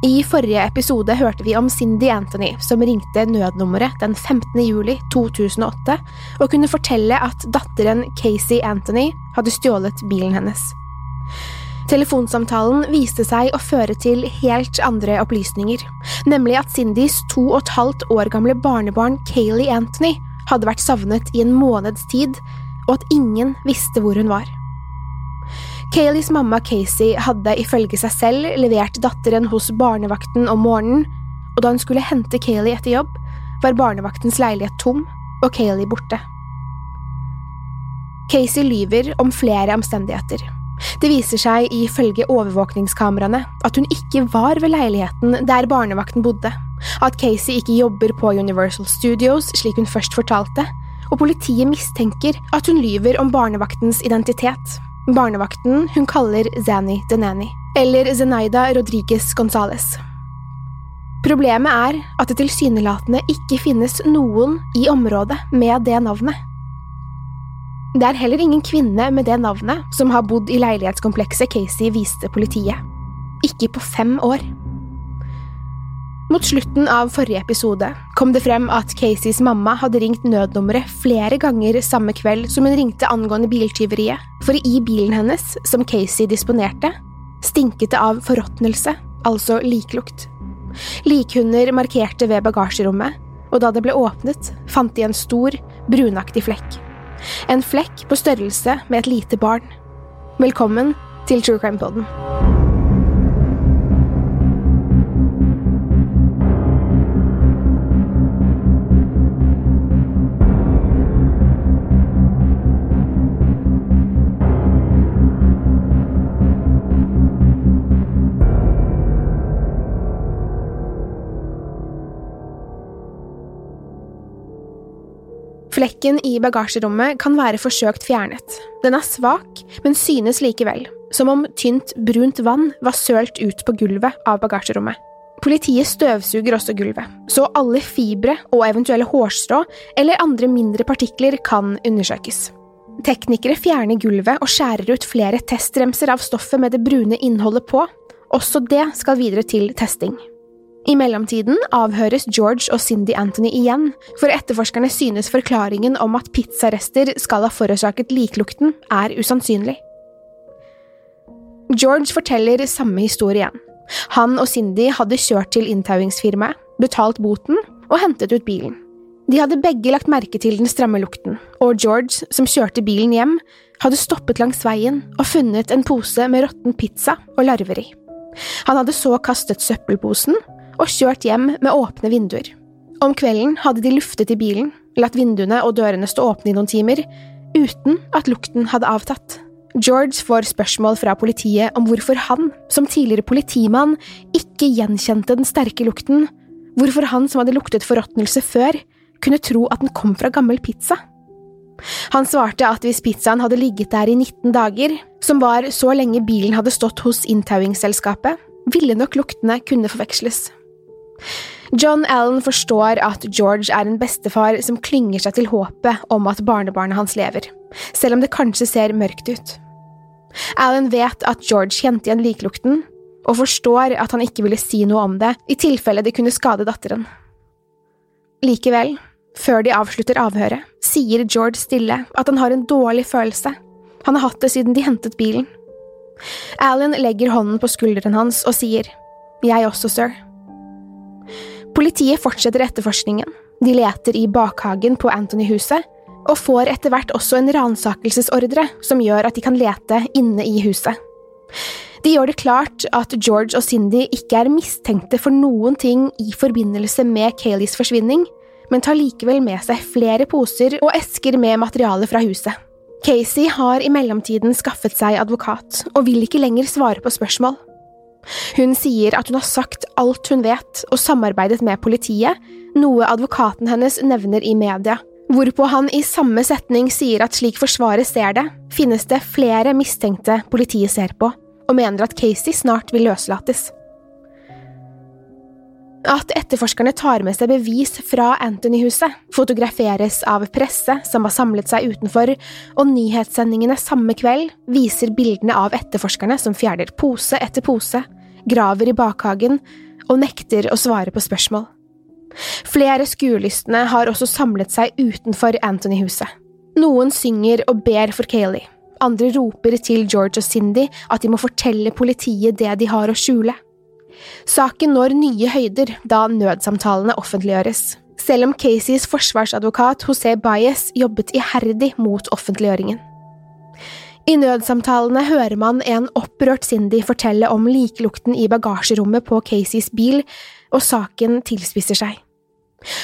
I forrige episode hørte vi om Cindy Anthony, som ringte nødnummeret den 15. juli 2008 og kunne fortelle at datteren Casey Anthony hadde stjålet bilen hennes. Telefonsamtalen viste seg å føre til helt andre opplysninger, nemlig at Cindys to og et halvt år gamle barnebarn Kayleigh Anthony hadde vært savnet i en måneds tid, og at ingen visste hvor hun var. Kayleighs mamma Casey hadde ifølge seg selv levert datteren hos barnevakten om morgenen, og da hun skulle hente Kayleigh etter jobb, var barnevaktens leilighet tom og Kayleigh borte. Casey lyver om flere omstendigheter. Det viser seg ifølge overvåkningskameraene at hun ikke var ved leiligheten der barnevakten bodde, at Casey ikke jobber på Universal Studios slik hun først fortalte, og politiet mistenker at hun lyver om barnevaktens identitet. Barnevakten hun kaller Zani Denani, eller Zenaida Rodriguez Gonzales. Problemet er at det tilsynelatende ikke finnes noen i området med det navnet. Det er heller ingen kvinne med det navnet som har bodd i leilighetskomplekset Casey viste politiet. Ikke på fem år. Mot slutten av forrige episode kom det frem at Caseys mamma hadde ringt nødnummeret flere ganger samme kveld som hun ringte angående biltyveriet, for i bilen hennes, som Casey disponerte, stinket det av forråtnelse, altså liklukt. Likhunder markerte ved bagasjerommet, og da det ble åpnet, fant de en stor, brunaktig flekk. En flekk på størrelse med et lite barn. Velkommen til True Crime Poden. Flekken i bagasjerommet kan være forsøkt fjernet. Den er svak, men synes likevel, som om tynt, brunt vann var sølt ut på gulvet av bagasjerommet. Politiet støvsuger også gulvet, så alle fibre og eventuelle hårstrå eller andre mindre partikler kan undersøkes. Teknikere fjerner gulvet og skjærer ut flere testremser av stoffet med det brune innholdet på. Også det skal videre til testing. I mellomtiden avhøres George og Cindy Anthony igjen, for etterforskerne synes forklaringen om at pizzarester skal ha forårsaket liklukten, er usannsynlig. George forteller samme historie igjen. Han og Cindy hadde kjørt til inntauingsfirmaet, betalt boten og hentet ut bilen. De hadde begge lagt merke til den stramme lukten, og George, som kjørte bilen hjem, hadde stoppet langs veien og funnet en pose med råtten pizza og larver i. Han hadde så kastet søppelposen og kjørt hjem med åpne vinduer. Om kvelden hadde de luftet i bilen, latt vinduene og dørene stå åpne i noen timer, uten at lukten hadde avtatt. George får spørsmål fra politiet om hvorfor han, som tidligere politimann, ikke gjenkjente den sterke lukten, hvorfor han som hadde luktet forråtnelse før, kunne tro at den kom fra gammel pizza. Han svarte at hvis pizzaen hadde ligget der i 19 dager, som var så lenge bilen hadde stått hos inntauingsselskapet, ville nok luktene kunne forveksles. John Allen forstår at George er en bestefar som klynger seg til håpet om at barnebarnet hans lever, selv om det kanskje ser mørkt ut. Allen vet at George kjente igjen likelukten, og forstår at han ikke ville si noe om det i tilfelle det kunne skade datteren. Likevel, før de avslutter avhøret, sier George stille at han har en dårlig følelse. Han har hatt det siden de hentet bilen. Allen legger hånden på skulderen hans og sier, Jeg også, sir. Politiet fortsetter etterforskningen. De leter i bakhagen på Anthony-huset, og får etter hvert også en ransakelsesordre som gjør at de kan lete inne i huset. De gjør det klart at George og Cindy ikke er mistenkte for noen ting i forbindelse med Kayleys forsvinning, men tar likevel med seg flere poser og esker med materiale fra huset. Casey har i mellomtiden skaffet seg advokat, og vil ikke lenger svare på spørsmål. Hun sier at hun har sagt alt hun vet og samarbeidet med politiet, noe advokaten hennes nevner i media, hvorpå han i samme setning sier at slik Forsvaret ser det, finnes det flere mistenkte politiet ser på, og mener at Casey snart vil løslates. At etterforskerne tar med seg bevis fra Anthony-huset, fotograferes av presse som har samlet seg utenfor, og nyhetssendingene samme kveld viser bildene av etterforskerne som fjerner pose etter pose, graver i bakhagen og nekter å svare på spørsmål. Flere skuelystne har også samlet seg utenfor Anthony-huset. Noen synger og ber for Kayleigh, andre roper til George og Cindy at de må fortelle politiet det de har å skjule. Saken når nye høyder da nødsamtalene offentliggjøres, selv om Caseys forsvarsadvokat José Baez jobbet iherdig mot offentliggjøringen. I nødsamtalene hører man en opprørt Cindy fortelle om likelukten i bagasjerommet på Caseys bil, og saken tilspisser seg.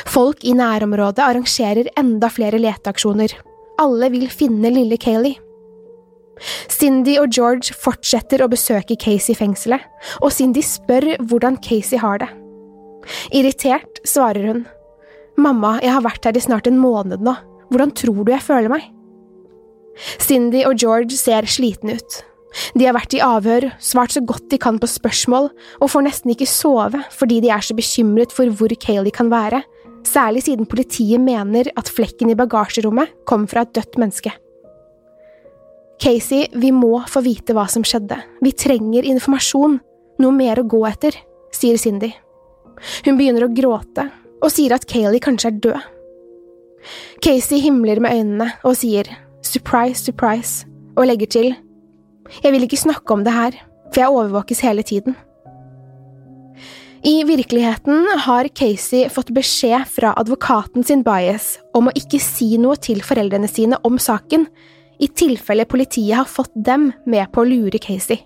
Folk i nærområdet arrangerer enda flere leteaksjoner. Alle vil finne lille Kayleigh. Cindy og George fortsetter å besøke Casey i fengselet, og Cindy spør hvordan Casey har det. Irritert svarer hun. Mamma, jeg har vært her i snart en måned nå, hvordan tror du jeg føler meg? Cindy og George ser slitne ut. De har vært i avhør, svart så godt de kan på spørsmål, og får nesten ikke sove fordi de er så bekymret for hvor Kayleigh kan være, særlig siden politiet mener at flekken i bagasjerommet kom fra et dødt menneske. Casey, vi må få vite hva som skjedde. Vi trenger informasjon. Noe mer å gå etter, sier Cindy. Hun begynner å gråte, og sier at Kayleigh kanskje er død. Casey himler med øynene og sier surprise, surprise, og legger til jeg vil ikke snakke om det her, for jeg overvåkes hele tiden. I virkeligheten har Casey fått beskjed fra advokaten sin bias om å ikke si noe til foreldrene sine om saken, i tilfelle politiet har fått dem med på å lure Casey.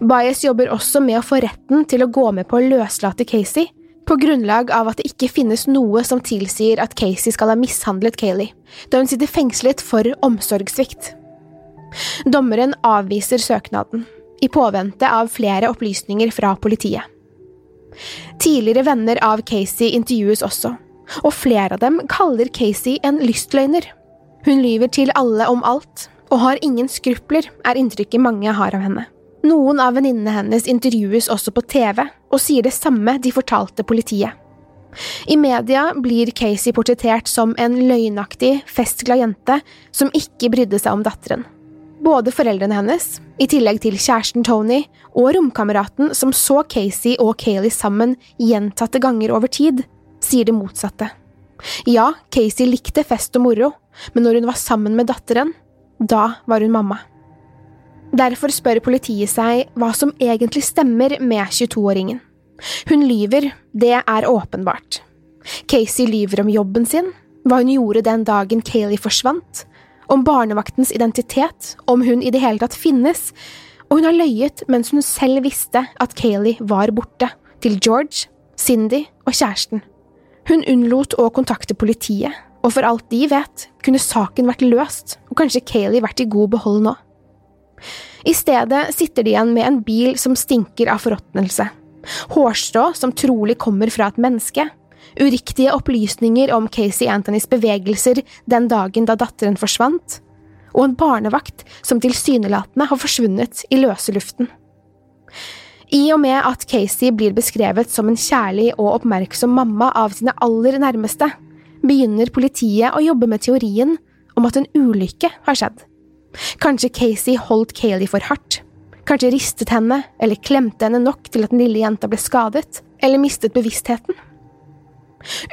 Bias jobber også med å få retten til å gå med på å løslate Casey, på grunnlag av at det ikke finnes noe som tilsier at Casey skal ha mishandlet Kayleigh, da hun sitter fengslet for omsorgssvikt. Dommeren avviser søknaden, i påvente av flere opplysninger fra politiet. Tidligere venner av Casey intervjues også, og flere av dem kaller Casey en lystløgner. Hun lyver til alle om alt, og har ingen skrupler, er inntrykket mange har av henne. Noen av venninnene hennes intervjues også på TV, og sier det samme de fortalte politiet. I media blir Casey portrettert som en løgnaktig, festglad jente som ikke brydde seg om datteren. Både foreldrene hennes, i tillegg til kjæresten Tony, og romkameraten som så Casey og Kayleigh sammen gjentatte ganger over tid, sier det motsatte. Ja, Casey likte fest og moro, men når hun var sammen med datteren, da var hun mamma. Derfor spør politiet seg hva som egentlig stemmer med 22-åringen. Hun lyver, det er åpenbart. Casey lyver om jobben sin, hva hun gjorde den dagen Kayleigh forsvant, om barnevaktens identitet, om hun i det hele tatt finnes, og hun har løyet mens hun selv visste at Kayleigh var borte, til George, Cindy og kjæresten. Hun unnlot å kontakte politiet, og for alt de vet, kunne saken vært løst, og kanskje Kayleigh vært i god behold nå. I stedet sitter de igjen med en bil som stinker av forråtnelse, hårstrå som trolig kommer fra et menneske, uriktige opplysninger om Casey Anthonys bevegelser den dagen da datteren forsvant, og en barnevakt som tilsynelatende har forsvunnet i løse luften. I og med at Casey blir beskrevet som en kjærlig og oppmerksom mamma av sine aller nærmeste, begynner politiet å jobbe med teorien om at en ulykke har skjedd. Kanskje Casey holdt Kayleigh for hardt, kanskje ristet henne eller klemte henne nok til at den lille jenta ble skadet, eller mistet bevisstheten.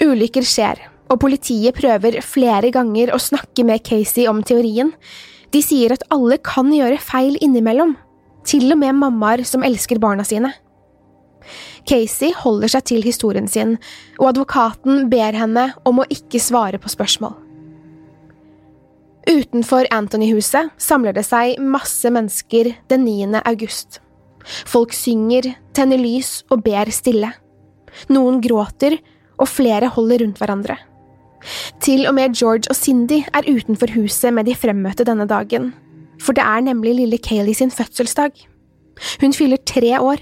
Ulykker skjer, og politiet prøver flere ganger å snakke med Casey om teorien. De sier at alle kan gjøre feil innimellom, til og med mammaer som elsker barna sine. Casey holder seg til historien sin, og advokaten ber henne om å ikke svare på spørsmål. Utenfor Anthony-huset samler det seg masse mennesker den 9. august. Folk synger, tenner lys og ber stille. Noen gråter, og flere holder rundt hverandre. Til og med George og Cindy er utenfor huset med de fremmøtte denne dagen, for det er nemlig lille Kayleigh sin fødselsdag. Hun fyller tre år.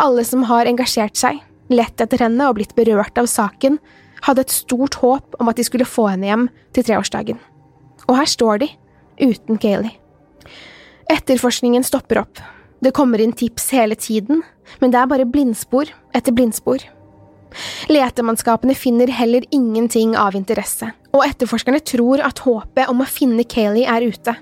Alle som har engasjert seg, lett etter henne og blitt berørt av saken, hadde et stort håp om at de skulle få henne hjem til treårsdagen. Og her står de, uten Kayleigh. Etterforskningen stopper opp. Det kommer inn tips hele tiden, men det er bare blindspor etter blindspor. Letemannskapene finner heller ingenting av interesse, og etterforskerne tror at håpet om å finne Kayleigh er ute.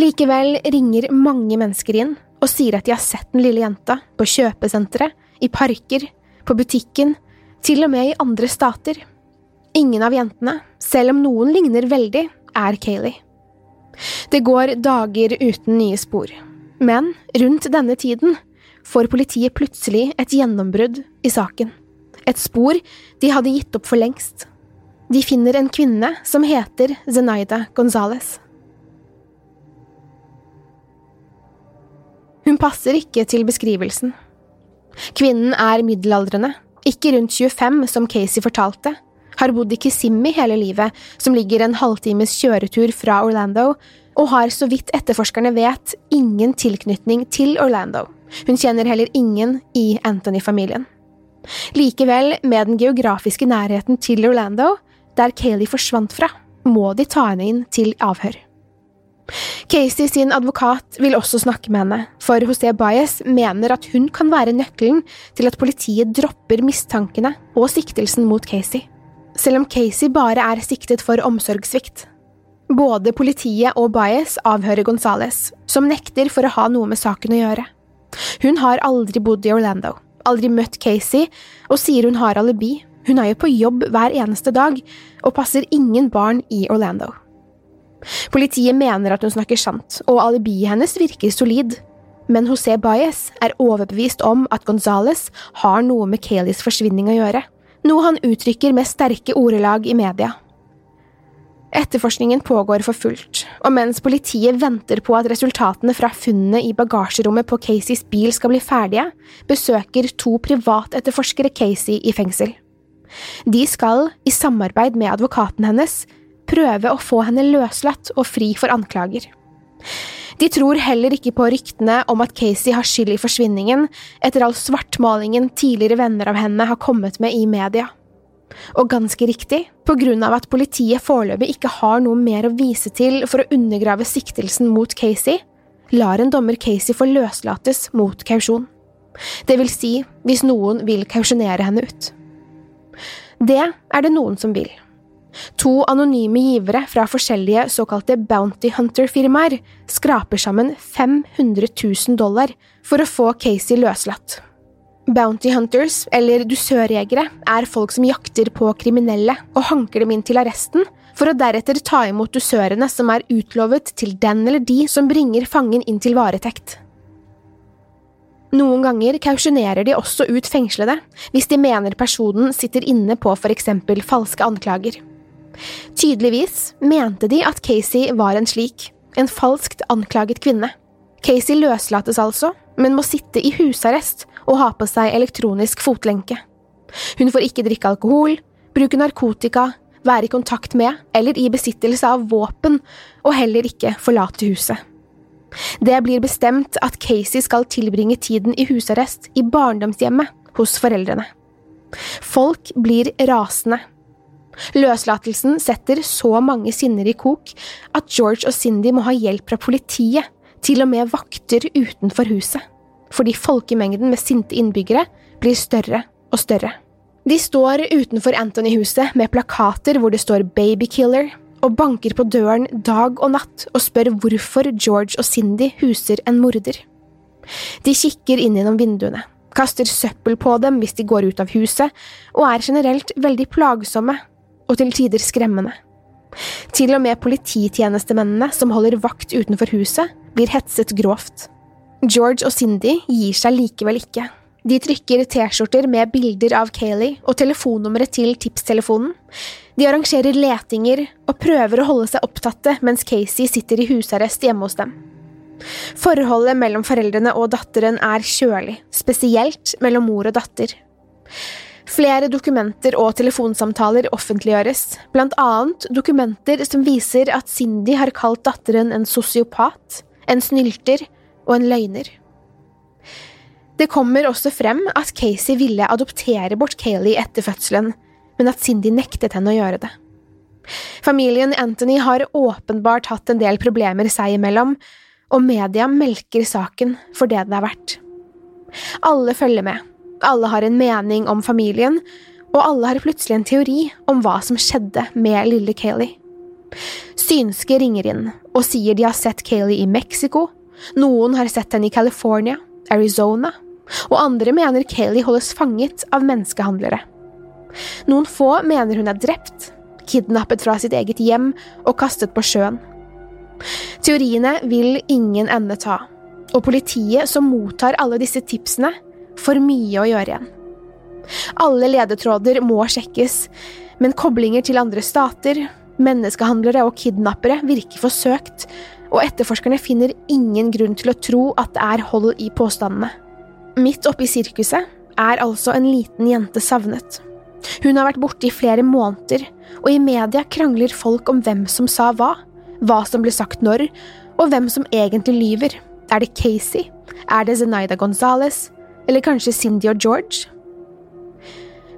Likevel ringer mange mennesker inn og sier at de har sett den lille jenta på kjøpesenteret, i parker, på butikken, til og med i andre stater. Ingen av jentene, selv om noen ligner veldig, er Kayleigh. Det går dager uten nye spor, men rundt denne tiden får politiet plutselig et gjennombrudd i saken. Et spor de hadde gitt opp for lengst. De finner en kvinne som heter Zenaida Gonzales. Hun passer ikke til beskrivelsen. Kvinnen er middelaldrende, ikke rundt 25 som Casey fortalte, har bodd i Kissimmee hele livet, som ligger en halvtimes kjøretur fra Orlando, og har så vidt etterforskerne vet, ingen tilknytning til Orlando. Hun kjenner heller ingen i Anthony-familien. Likevel, med den geografiske nærheten til Orlando, der Kayleigh forsvant fra, må de ta henne inn til avhør. Casey sin advokat vil også snakke med henne, for José Baez mener at hun kan være nøkkelen til at politiet dropper mistankene og siktelsen mot Casey, selv om Casey bare er siktet for omsorgssvikt. Både politiet og Baez avhører Gonzales, som nekter for å ha noe med saken å gjøre. Hun har aldri bodd i Orlando, aldri møtt Casey, og sier hun har alibi. Hun er jo på jobb hver eneste dag, og passer ingen barn i Orlando. Politiet mener at hun snakker sant, og alibiet hennes virker solid, men José Baez er overbevist om at Gonzales har noe med Kayleys forsvinning å gjøre, noe han uttrykker med sterke ordelag i media. Etterforskningen pågår for fullt, og mens politiet venter på at resultatene fra funnene i bagasjerommet på Caseys bil skal bli ferdige, besøker to privatetterforskere Casey i fengsel. De skal, i samarbeid med advokaten hennes, prøve å få henne løslatt og fri for anklager. De tror heller ikke på ryktene om at Casey har skyld i forsvinningen, etter all svartmalingen tidligere venner av henne har kommet med i media. Og ganske riktig, på grunn av at politiet foreløpig ikke har noe mer å vise til for å undergrave siktelsen mot Casey, lar en dommer Casey få løslates mot kausjon. Det vil si hvis noen vil kausjonere henne ut. Det er det noen som vil. To anonyme givere fra forskjellige såkalte Bounty Hunter-firmaer skraper sammen 500 000 dollar for å få Casey løslatt. Bounty hunters, eller dusørjegere, er folk som jakter på kriminelle og hanker dem inn til arresten, for å deretter ta imot dusørene som er utlovet til den eller de som bringer fangen inn til varetekt. Noen ganger kausjonerer de også ut fengslede hvis de mener personen sitter inne på for eksempel falske anklager. Tydeligvis mente de at Casey var en slik, en falskt anklaget kvinne. Casey løslates altså, men må sitte i husarrest og ha på seg elektronisk fotlenke. Hun får ikke drikke alkohol, bruke narkotika, være i kontakt med eller i besittelse av våpen, og heller ikke forlate huset. Det blir bestemt at Casey skal tilbringe tiden i husarrest i barndomshjemmet hos foreldrene. Folk blir rasende. Løslatelsen setter så mange sinner i kok at George og Cindy må ha hjelp fra politiet, til og med vakter utenfor huset. fordi folkemengden med sinte innbyggere blir større og større. De står utenfor Anthony-huset med plakater hvor det står Babykiller, og banker på døren dag og natt og spør hvorfor George og Cindy huser en morder. De kikker inn gjennom vinduene, kaster søppel på dem hvis de går ut av huset, og er generelt veldig plagsomme og til tider skremmende. Til og med polititjenestemennene som holder vakt utenfor huset, blir hetset grovt. George og Cindy gir seg likevel ikke. De trykker T-skjorter med bilder av Kayleigh og telefonnummeret til tipstelefonen. De arrangerer letinger og prøver å holde seg opptatte mens Casey sitter i husarrest hjemme hos dem. Forholdet mellom foreldrene og datteren er kjølig, spesielt mellom mor og datter. Flere dokumenter og telefonsamtaler offentliggjøres, blant annet dokumenter som viser at Cindy har kalt datteren en sosiopat, en snylter og en løgner. Det kommer også frem at Casey ville adoptere bort Kayleigh etter fødselen, men at Cindy nektet henne å gjøre det. Familien Anthony har åpenbart hatt en del problemer seg imellom, og media melker saken for det det er verdt. Alle følger med, alle har en mening om familien, og alle har plutselig en teori om hva som skjedde med lille Kayleigh. Synske ringer inn og sier de har sett Kayleigh i Mexico, noen har sett henne i California, Arizona, og andre mener Kayleigh holdes fanget av menneskehandlere. Noen få mener hun er drept, kidnappet fra sitt eget hjem og kastet på sjøen. Teoriene vil ingen ende ta, og politiet som mottar alle disse tipsene, får mye å gjøre igjen. Alle ledetråder må sjekkes, men koblinger til andre stater, menneskehandlere og kidnappere virker forsøkt, og etterforskerne finner ingen grunn til å tro at det er hold i påstandene. Midt oppe i sirkuset er altså en liten jente savnet. Hun har vært borte i flere måneder, og i media krangler folk om hvem som sa hva, hva som ble sagt når, og hvem som egentlig lyver. Er det Casey? Er det Zenaida Gonzales? Eller kanskje Cindy og George?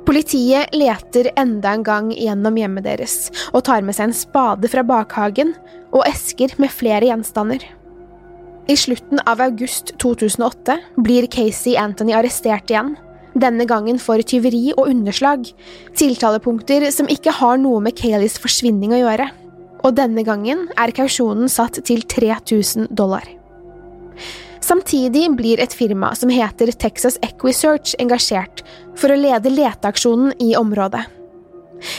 Politiet leter enda en gang gjennom hjemmet deres og tar med seg en spade fra bakhagen og esker med flere gjenstander. I slutten av august 2008 blir Casey Anthony arrestert igjen, denne gangen for tyveri og underslag, tiltalepunkter som ikke har noe med Kayleys forsvinning å gjøre. Og denne gangen er kausjonen satt til 3000 dollar. Samtidig blir et firma som heter Texas Equisearch engasjert for å lede leteaksjonen i området.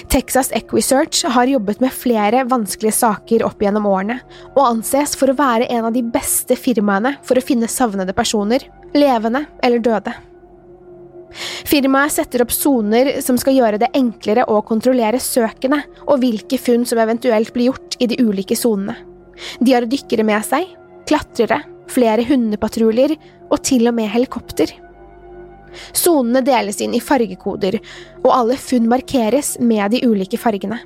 Texas Equisearch har jobbet med flere vanskelige saker opp gjennom årene, og anses for å være en av de beste firmaene for å finne savnede personer, levende eller døde. Firmaet setter opp soner som skal gjøre det enklere å kontrollere søkene og hvilke funn som eventuelt blir gjort i de ulike sonene. De har dykkere med seg, klatrere, flere hundepatruljer og til og med helikopter. Sonene deles inn i fargekoder, og alle funn markeres med de ulike fargene.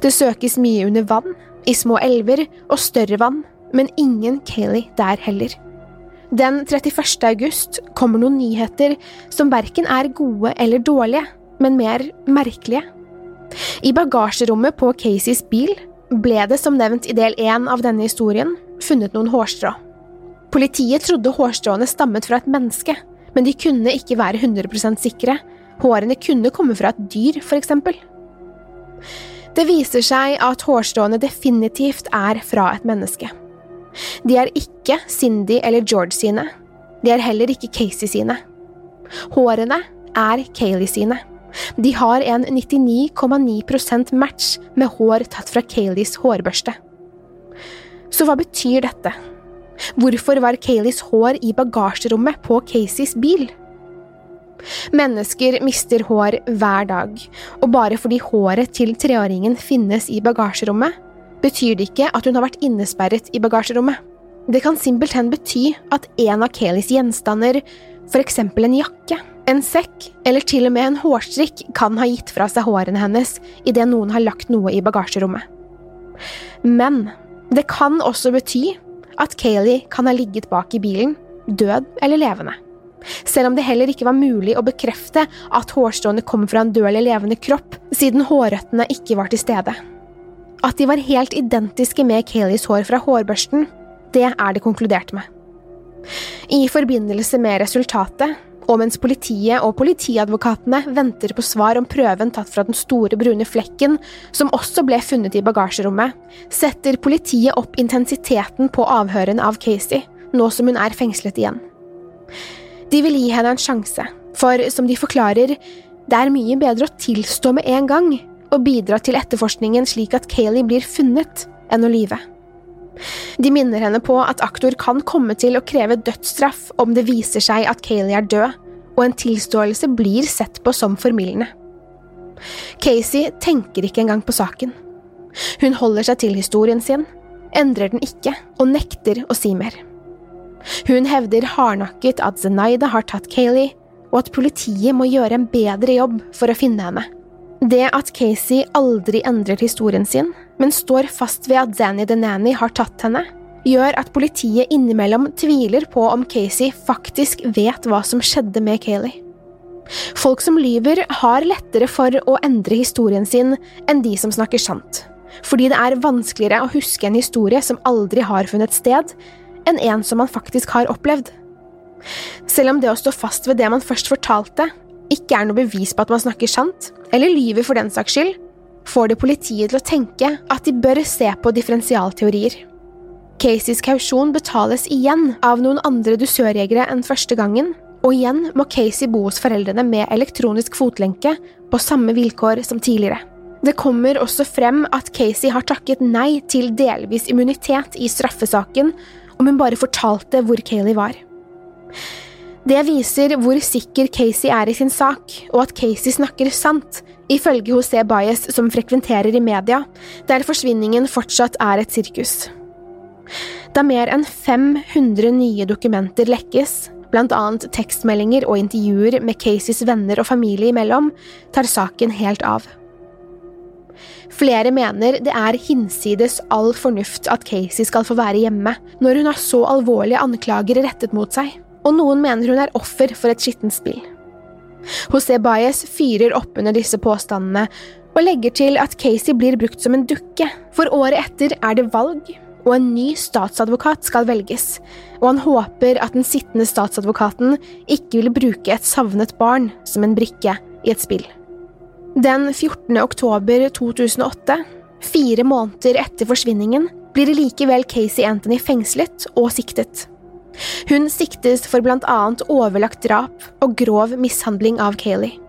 Det søkes mye under vann, i små elver og større vann, men ingen Kayleigh der heller. Den 31. august kommer noen nyheter som verken er gode eller dårlige, men mer merkelige. I bagasjerommet på Caseys bil ble det, som nevnt i del én av denne historien, funnet noen hårstrå. Politiet trodde hårstråene stammet fra et menneske, men de kunne ikke være 100% sikre. Hårene kunne komme fra et dyr, for eksempel. Det viser seg at hårstråene definitivt er fra et menneske. De er ikke Cindy eller George sine. De er heller ikke Casey sine. Hårene er Kayleigh sine. De har en 99,9% match med hår tatt fra Kayleighs hårbørste. Så hva betyr dette? Hvorfor var Kayleys hår i bagasjerommet på Caseys bil? Mennesker mister hår hver dag, og bare fordi håret til treåringen finnes i bagasjerommet, betyr det ikke at hun har vært innesperret i bagasjerommet. Det kan simpelthen bety at en av Kayleys gjenstander, for eksempel en jakke, en sekk eller til og med en hårstrikk, kan ha gitt fra seg hårene hennes idet noen har lagt noe i bagasjerommet. Men det kan også bety at Kayleigh kan ha ligget bak i bilen, død eller levende. Selv om det heller ikke var mulig å bekrefte at hårstråene kom fra en død eller levende kropp, siden hårrøttene ikke var til stede. At de var helt identiske med Kayleighs hår fra hårbørsten, det er det konkludert med. I forbindelse med resultatet, og mens politiet og politiadvokatene venter på svar om prøven tatt fra den store brune flekken, som også ble funnet i bagasjerommet, setter politiet opp intensiteten på avhørene av Casey, nå som hun er fengslet igjen. De vil gi henne en sjanse, for som de forklarer, det er mye bedre å tilstå med en gang og bidra til etterforskningen slik at Kayleigh blir funnet, enn å lyve. De minner henne på at aktor kan komme til å kreve dødsstraff om det viser seg at Kayleigh er død, og en tilståelse blir sett på som formildende. Casey tenker ikke engang på saken. Hun holder seg til historien sin, endrer den ikke og nekter å si mer. Hun hevder hardnakket at Zenaida har tatt Kayleigh, og at politiet må gjøre en bedre jobb for å finne henne. Det at Casey aldri endret historien sin, men står fast ved at Danny Denani har tatt henne, gjør at politiet innimellom tviler på om Casey faktisk vet hva som skjedde med Kayleigh. Folk som lyver, har lettere for å endre historien sin enn de som snakker sant, fordi det er vanskeligere å huske en historie som aldri har funnet sted, enn en som man faktisk har opplevd. Selv om det å stå fast ved det man først fortalte, ikke er noe bevis på at man snakker sant, eller lyver for den saks skyld, får det politiet til å tenke at de bør se på differensialteorier. Caseys kausjon betales igjen av noen andre dusørjegere enn første gangen, og igjen må Casey bo hos foreldrene med elektronisk fotlenke på samme vilkår som tidligere. Det kommer også frem at Casey har takket nei til delvis immunitet i straffesaken om hun bare fortalte hvor Kayleigh var. Det viser hvor sikker Casey er i sin sak, og at Casey snakker sant, ifølge José Baez som frekventerer i media, der forsvinningen fortsatt er et sirkus. Da mer enn 500 nye dokumenter lekkes, blant annet tekstmeldinger og intervjuer med Caseys venner og familie imellom, tar saken helt av. Flere mener det er hinsides all fornuft at Casey skal få være hjemme når hun har så alvorlige anklager rettet mot seg, og noen mener hun er offer for et skittent spill. José Baez fyrer opp under disse påstandene og legger til at Casey blir brukt som en dukke, for året etter er det valg, og en ny statsadvokat skal velges, og han håper at den sittende statsadvokaten ikke vil bruke et savnet barn som en brikke i et spill. Den 14. oktober 2008, fire måneder etter forsvinningen, blir likevel Casey Anthony fengslet og siktet. Hun siktes for blant annet overlagt drap og grov mishandling av Kayleigh.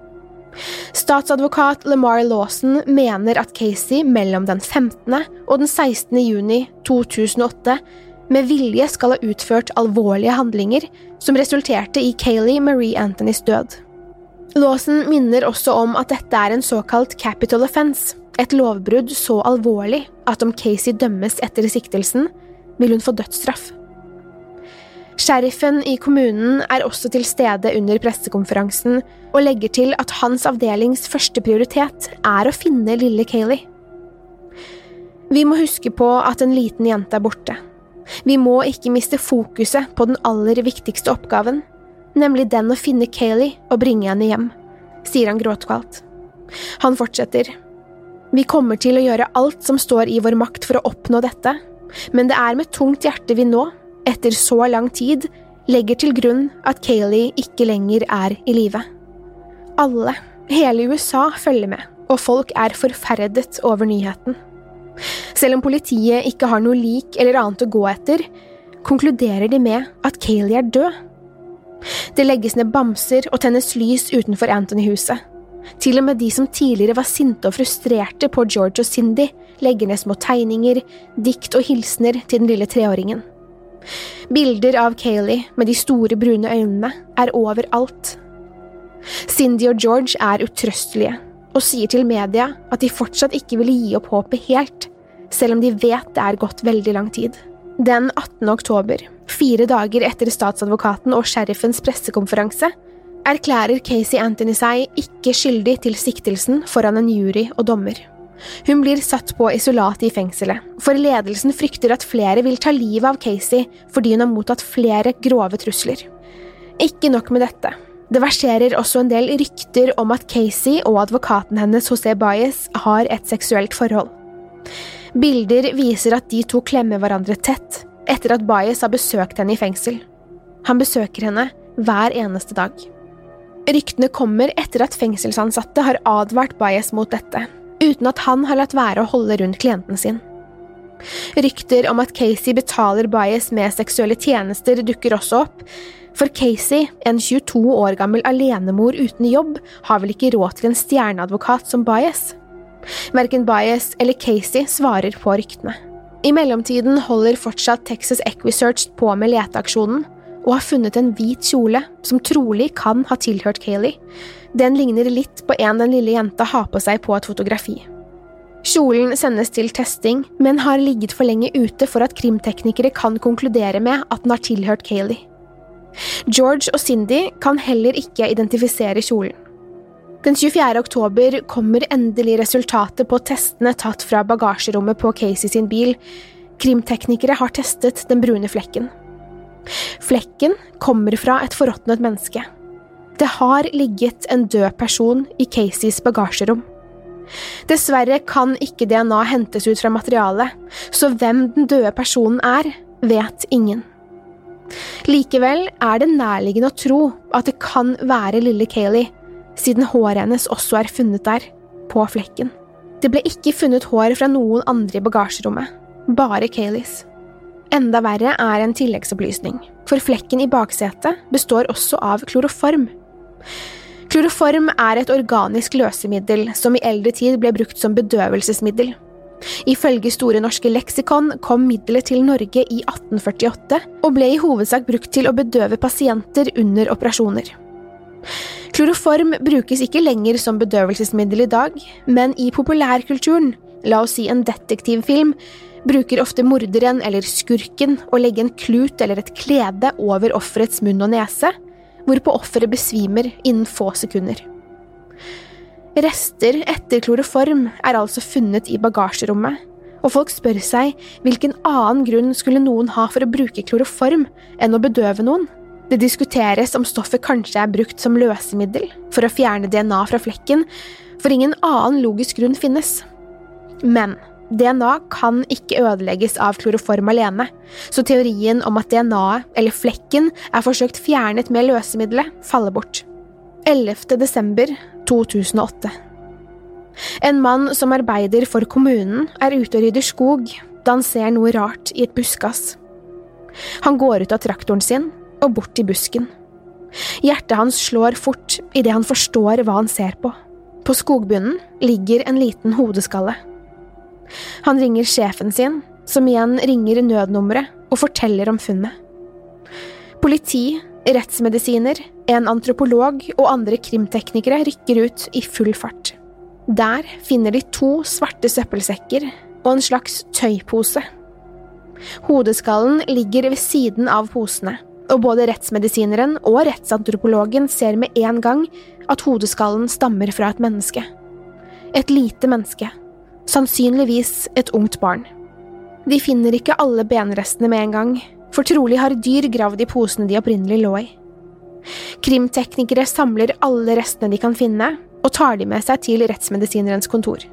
Statsadvokat Lamar Lawson mener at Casey mellom den 15. og den 16. juni 2008 med vilje skal ha utført alvorlige handlinger som resulterte i Kayleigh Marie Anthonys død. Lawson minner også om at dette er en såkalt capital offense, et lovbrudd så alvorlig at om Casey dømmes etter siktelsen, vil hun få dødsstraff. Sheriffen i kommunen er også til stede under pressekonferansen og legger til at hans avdelings første prioritet er å finne lille Kayleigh. Vi må huske på at en liten jente er borte. Vi må ikke miste fokuset på den aller viktigste oppgaven, nemlig den å finne Kayleigh og bringe henne hjem, sier han gråtkvalt. Han fortsetter. Vi kommer til å gjøre alt som står i vår makt for å oppnå dette, men det er med tungt hjerte vi nå etter så lang tid, legger til grunn at Kayleigh ikke lenger er i live. Alle, hele USA, følger med, og folk er forferdet over nyheten. Selv om politiet ikke har noe lik eller annet å gå etter, konkluderer de med at Kayleigh er død. Det legges ned bamser og tennes lys utenfor Anthony-huset. Til og med de som tidligere var sinte og frustrerte på George og Cindy, legger ned små tegninger, dikt og hilsener til den lille treåringen. Bilder av Kayleigh med de store, brune øynene er overalt. Cindy og George er utrøstelige og sier til media at de fortsatt ikke vil gi opp håpet helt, selv om de vet det er gått veldig lang tid. Den 18. oktober, fire dager etter statsadvokaten og sheriffens pressekonferanse, erklærer Casey Anthony seg ikke skyldig til siktelsen foran en jury og dommer. Hun blir satt på isolat i fengselet, for ledelsen frykter at flere vil ta livet av Casey fordi hun har mottatt flere grove trusler. Ikke nok med dette. Det verserer også en del rykter om at Casey og advokaten hennes José Baez har et seksuelt forhold. Bilder viser at de to klemmer hverandre tett etter at Baez har besøkt henne i fengsel. Han besøker henne hver eneste dag. Ryktene kommer etter at fengselsansatte har advart Baez mot dette, uten at han har latt være å holde rundt klienten sin. Rykter om at Casey betaler Bias med seksuelle tjenester dukker også opp, for Casey, en 22 år gammel alenemor uten jobb, har vel ikke råd til en stjerneadvokat som Bias? Verken Bias eller Casey svarer på ryktene. I mellomtiden holder fortsatt Texas Equisearch på med leteaksjonen, og har funnet en hvit kjole som trolig kan ha tilhørt Kayleigh. Den ligner litt på en den lille jenta har på seg på et fotografi. Kjolen sendes til testing, men har ligget for lenge ute for at krimteknikere kan konkludere med at den har tilhørt Kayleigh. George og Cindy kan heller ikke identifisere kjolen. Den 24. oktober kommer endelig resultatet på testene tatt fra bagasjerommet på Casey sin bil. Krimteknikere har testet den brune flekken. Flekken kommer fra et forråtnet menneske. Det har ligget en død person i Caseys bagasjerom. Dessverre kan ikke DNA hentes ut fra materialet, så hvem den døde personen er, vet ingen. Likevel er det nærliggende å tro at det kan være lille Kayleigh, siden håret hennes også er funnet der, på flekken. Det ble ikke funnet hår fra noen andre i bagasjerommet, bare Kayleighs. Enda verre er en tilleggsopplysning, for flekken i baksetet består også av kloroform. Kloroform er et organisk løsemiddel som i eldre tid ble brukt som bedøvelsesmiddel. Ifølge Store norske leksikon kom middelet til Norge i 1848 og ble i hovedsak brukt til å bedøve pasienter under operasjoner. Kloroform brukes ikke lenger som bedøvelsesmiddel i dag, men i populærkulturen, la oss si en detektivfilm, bruker ofte morderen eller skurken å legge en klut eller et klede over offerets munn og nese, hvorpå offeret besvimer innen få sekunder. Rester etter kloroform er altså funnet i bagasjerommet, og folk spør seg hvilken annen grunn skulle noen ha for å bruke kloroform enn å bedøve noen? Det diskuteres om stoffet kanskje er brukt som løsemiddel for å fjerne DNA fra flekken, for ingen annen logisk grunn finnes. Men DNA kan ikke ødelegges av kloroform alene, så teorien om at DNA-et, eller flekken, er forsøkt fjernet med løsemiddelet, faller bort. 11. desember 2008 En mann som arbeider for kommunen, er ute og rydder skog da han ser noe rart i et buskas. Han går ut av traktoren sin og bort i busken. Hjertet hans slår fort idet han forstår hva han ser på. På skogbunnen ligger en liten hodeskalle. Han ringer sjefen sin, som igjen ringer nødnummeret og forteller om funnet. Politi, rettsmedisiner, en antropolog og andre krimteknikere rykker ut i full fart. Der finner de to svarte søppelsekker og en slags tøypose. Hodeskallen ligger ved siden av posene, og både rettsmedisineren og rettsantropologen ser med en gang at hodeskallen stammer fra et menneske. Et lite menneske sannsynligvis et ungt barn. De finner ikke alle benrestene med en gang, for trolig har dyr gravd i posene de opprinnelig lå i. Krimteknikere samler alle restene de kan finne, og tar de med seg til rettsmedisinerens kontor.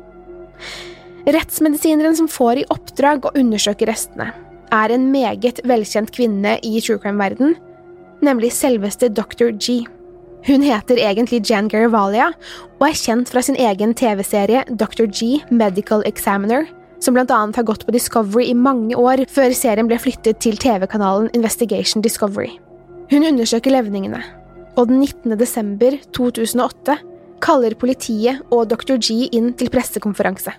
Rettsmedisineren som får i oppdrag å undersøke restene, er en meget velkjent kvinne i true crime-verden, nemlig selveste Dr. G. Hun heter egentlig Jan Garivalia og er kjent fra sin egen TV-serie Dr. G Medical Examiner, som annet har gått på Discovery i mange år før serien ble flyttet til TV-kanalen Investigation Discovery. Hun undersøker levningene, og den 19. desember 2008 kaller politiet og Dr. G inn til pressekonferanse.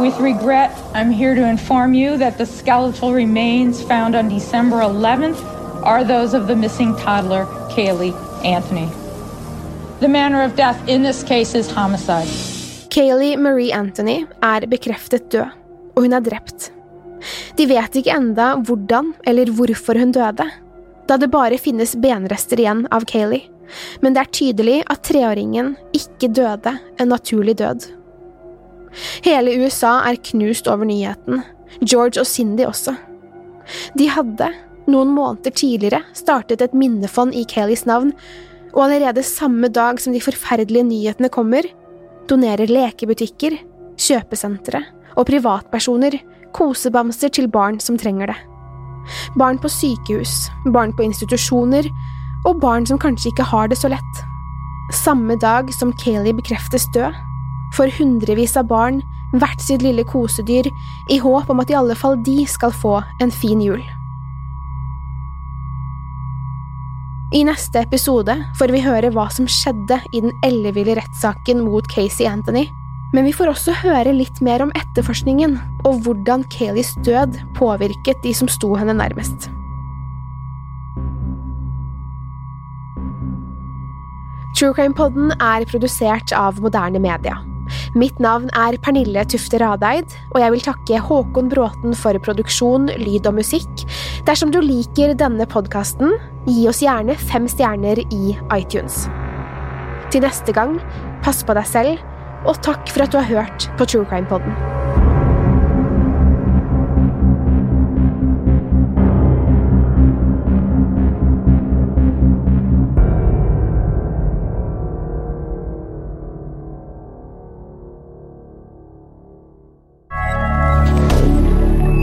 With regret, I'm here to inform you that the skeletal remains found on December 11th are those of the missing toddler, Kaylee Anthony. The manner of death in this case is homicide. Kaylee Marie Anthony er bekreftet død, og hun er drept. De vet ikke enda hvordan eller hvorfor hun døde, da det bare finnes benrester igjen av Kaylee, men det er tydelig at treåringen ikke døde en naturlig død. Hele USA er knust over nyheten, George og Cindy også. De hadde, noen måneder tidligere startet et minnefond i Kayleys navn, og allerede samme dag som de forferdelige nyhetene kommer, donerer lekebutikker, kjøpesentre og privatpersoner kosebamser til barn som trenger det. Barn på sykehus, barn på institusjoner, og barn som kanskje ikke har det så lett. Samme dag som Kayleigh bekreftes død, får hundrevis av barn hvert sitt lille kosedyr i håp om at i alle fall de skal få en fin jul. I neste episode får vi høre hva som skjedde i den elleville rettssaken mot Casey Anthony, men vi får også høre litt mer om etterforskningen og hvordan Kayleys død påvirket de som sto henne nærmest. True Crime Podden er produsert av moderne media. Mitt navn er Pernille Tufte Radeid, og jeg vil takke Håkon Bråten for produksjon, lyd og musikk. Dersom du liker denne podkasten, gi oss gjerne fem stjerner i iTunes. Til neste gang, pass på deg selv, og takk for at du har hørt på True Crime.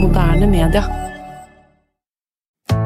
Moderne media.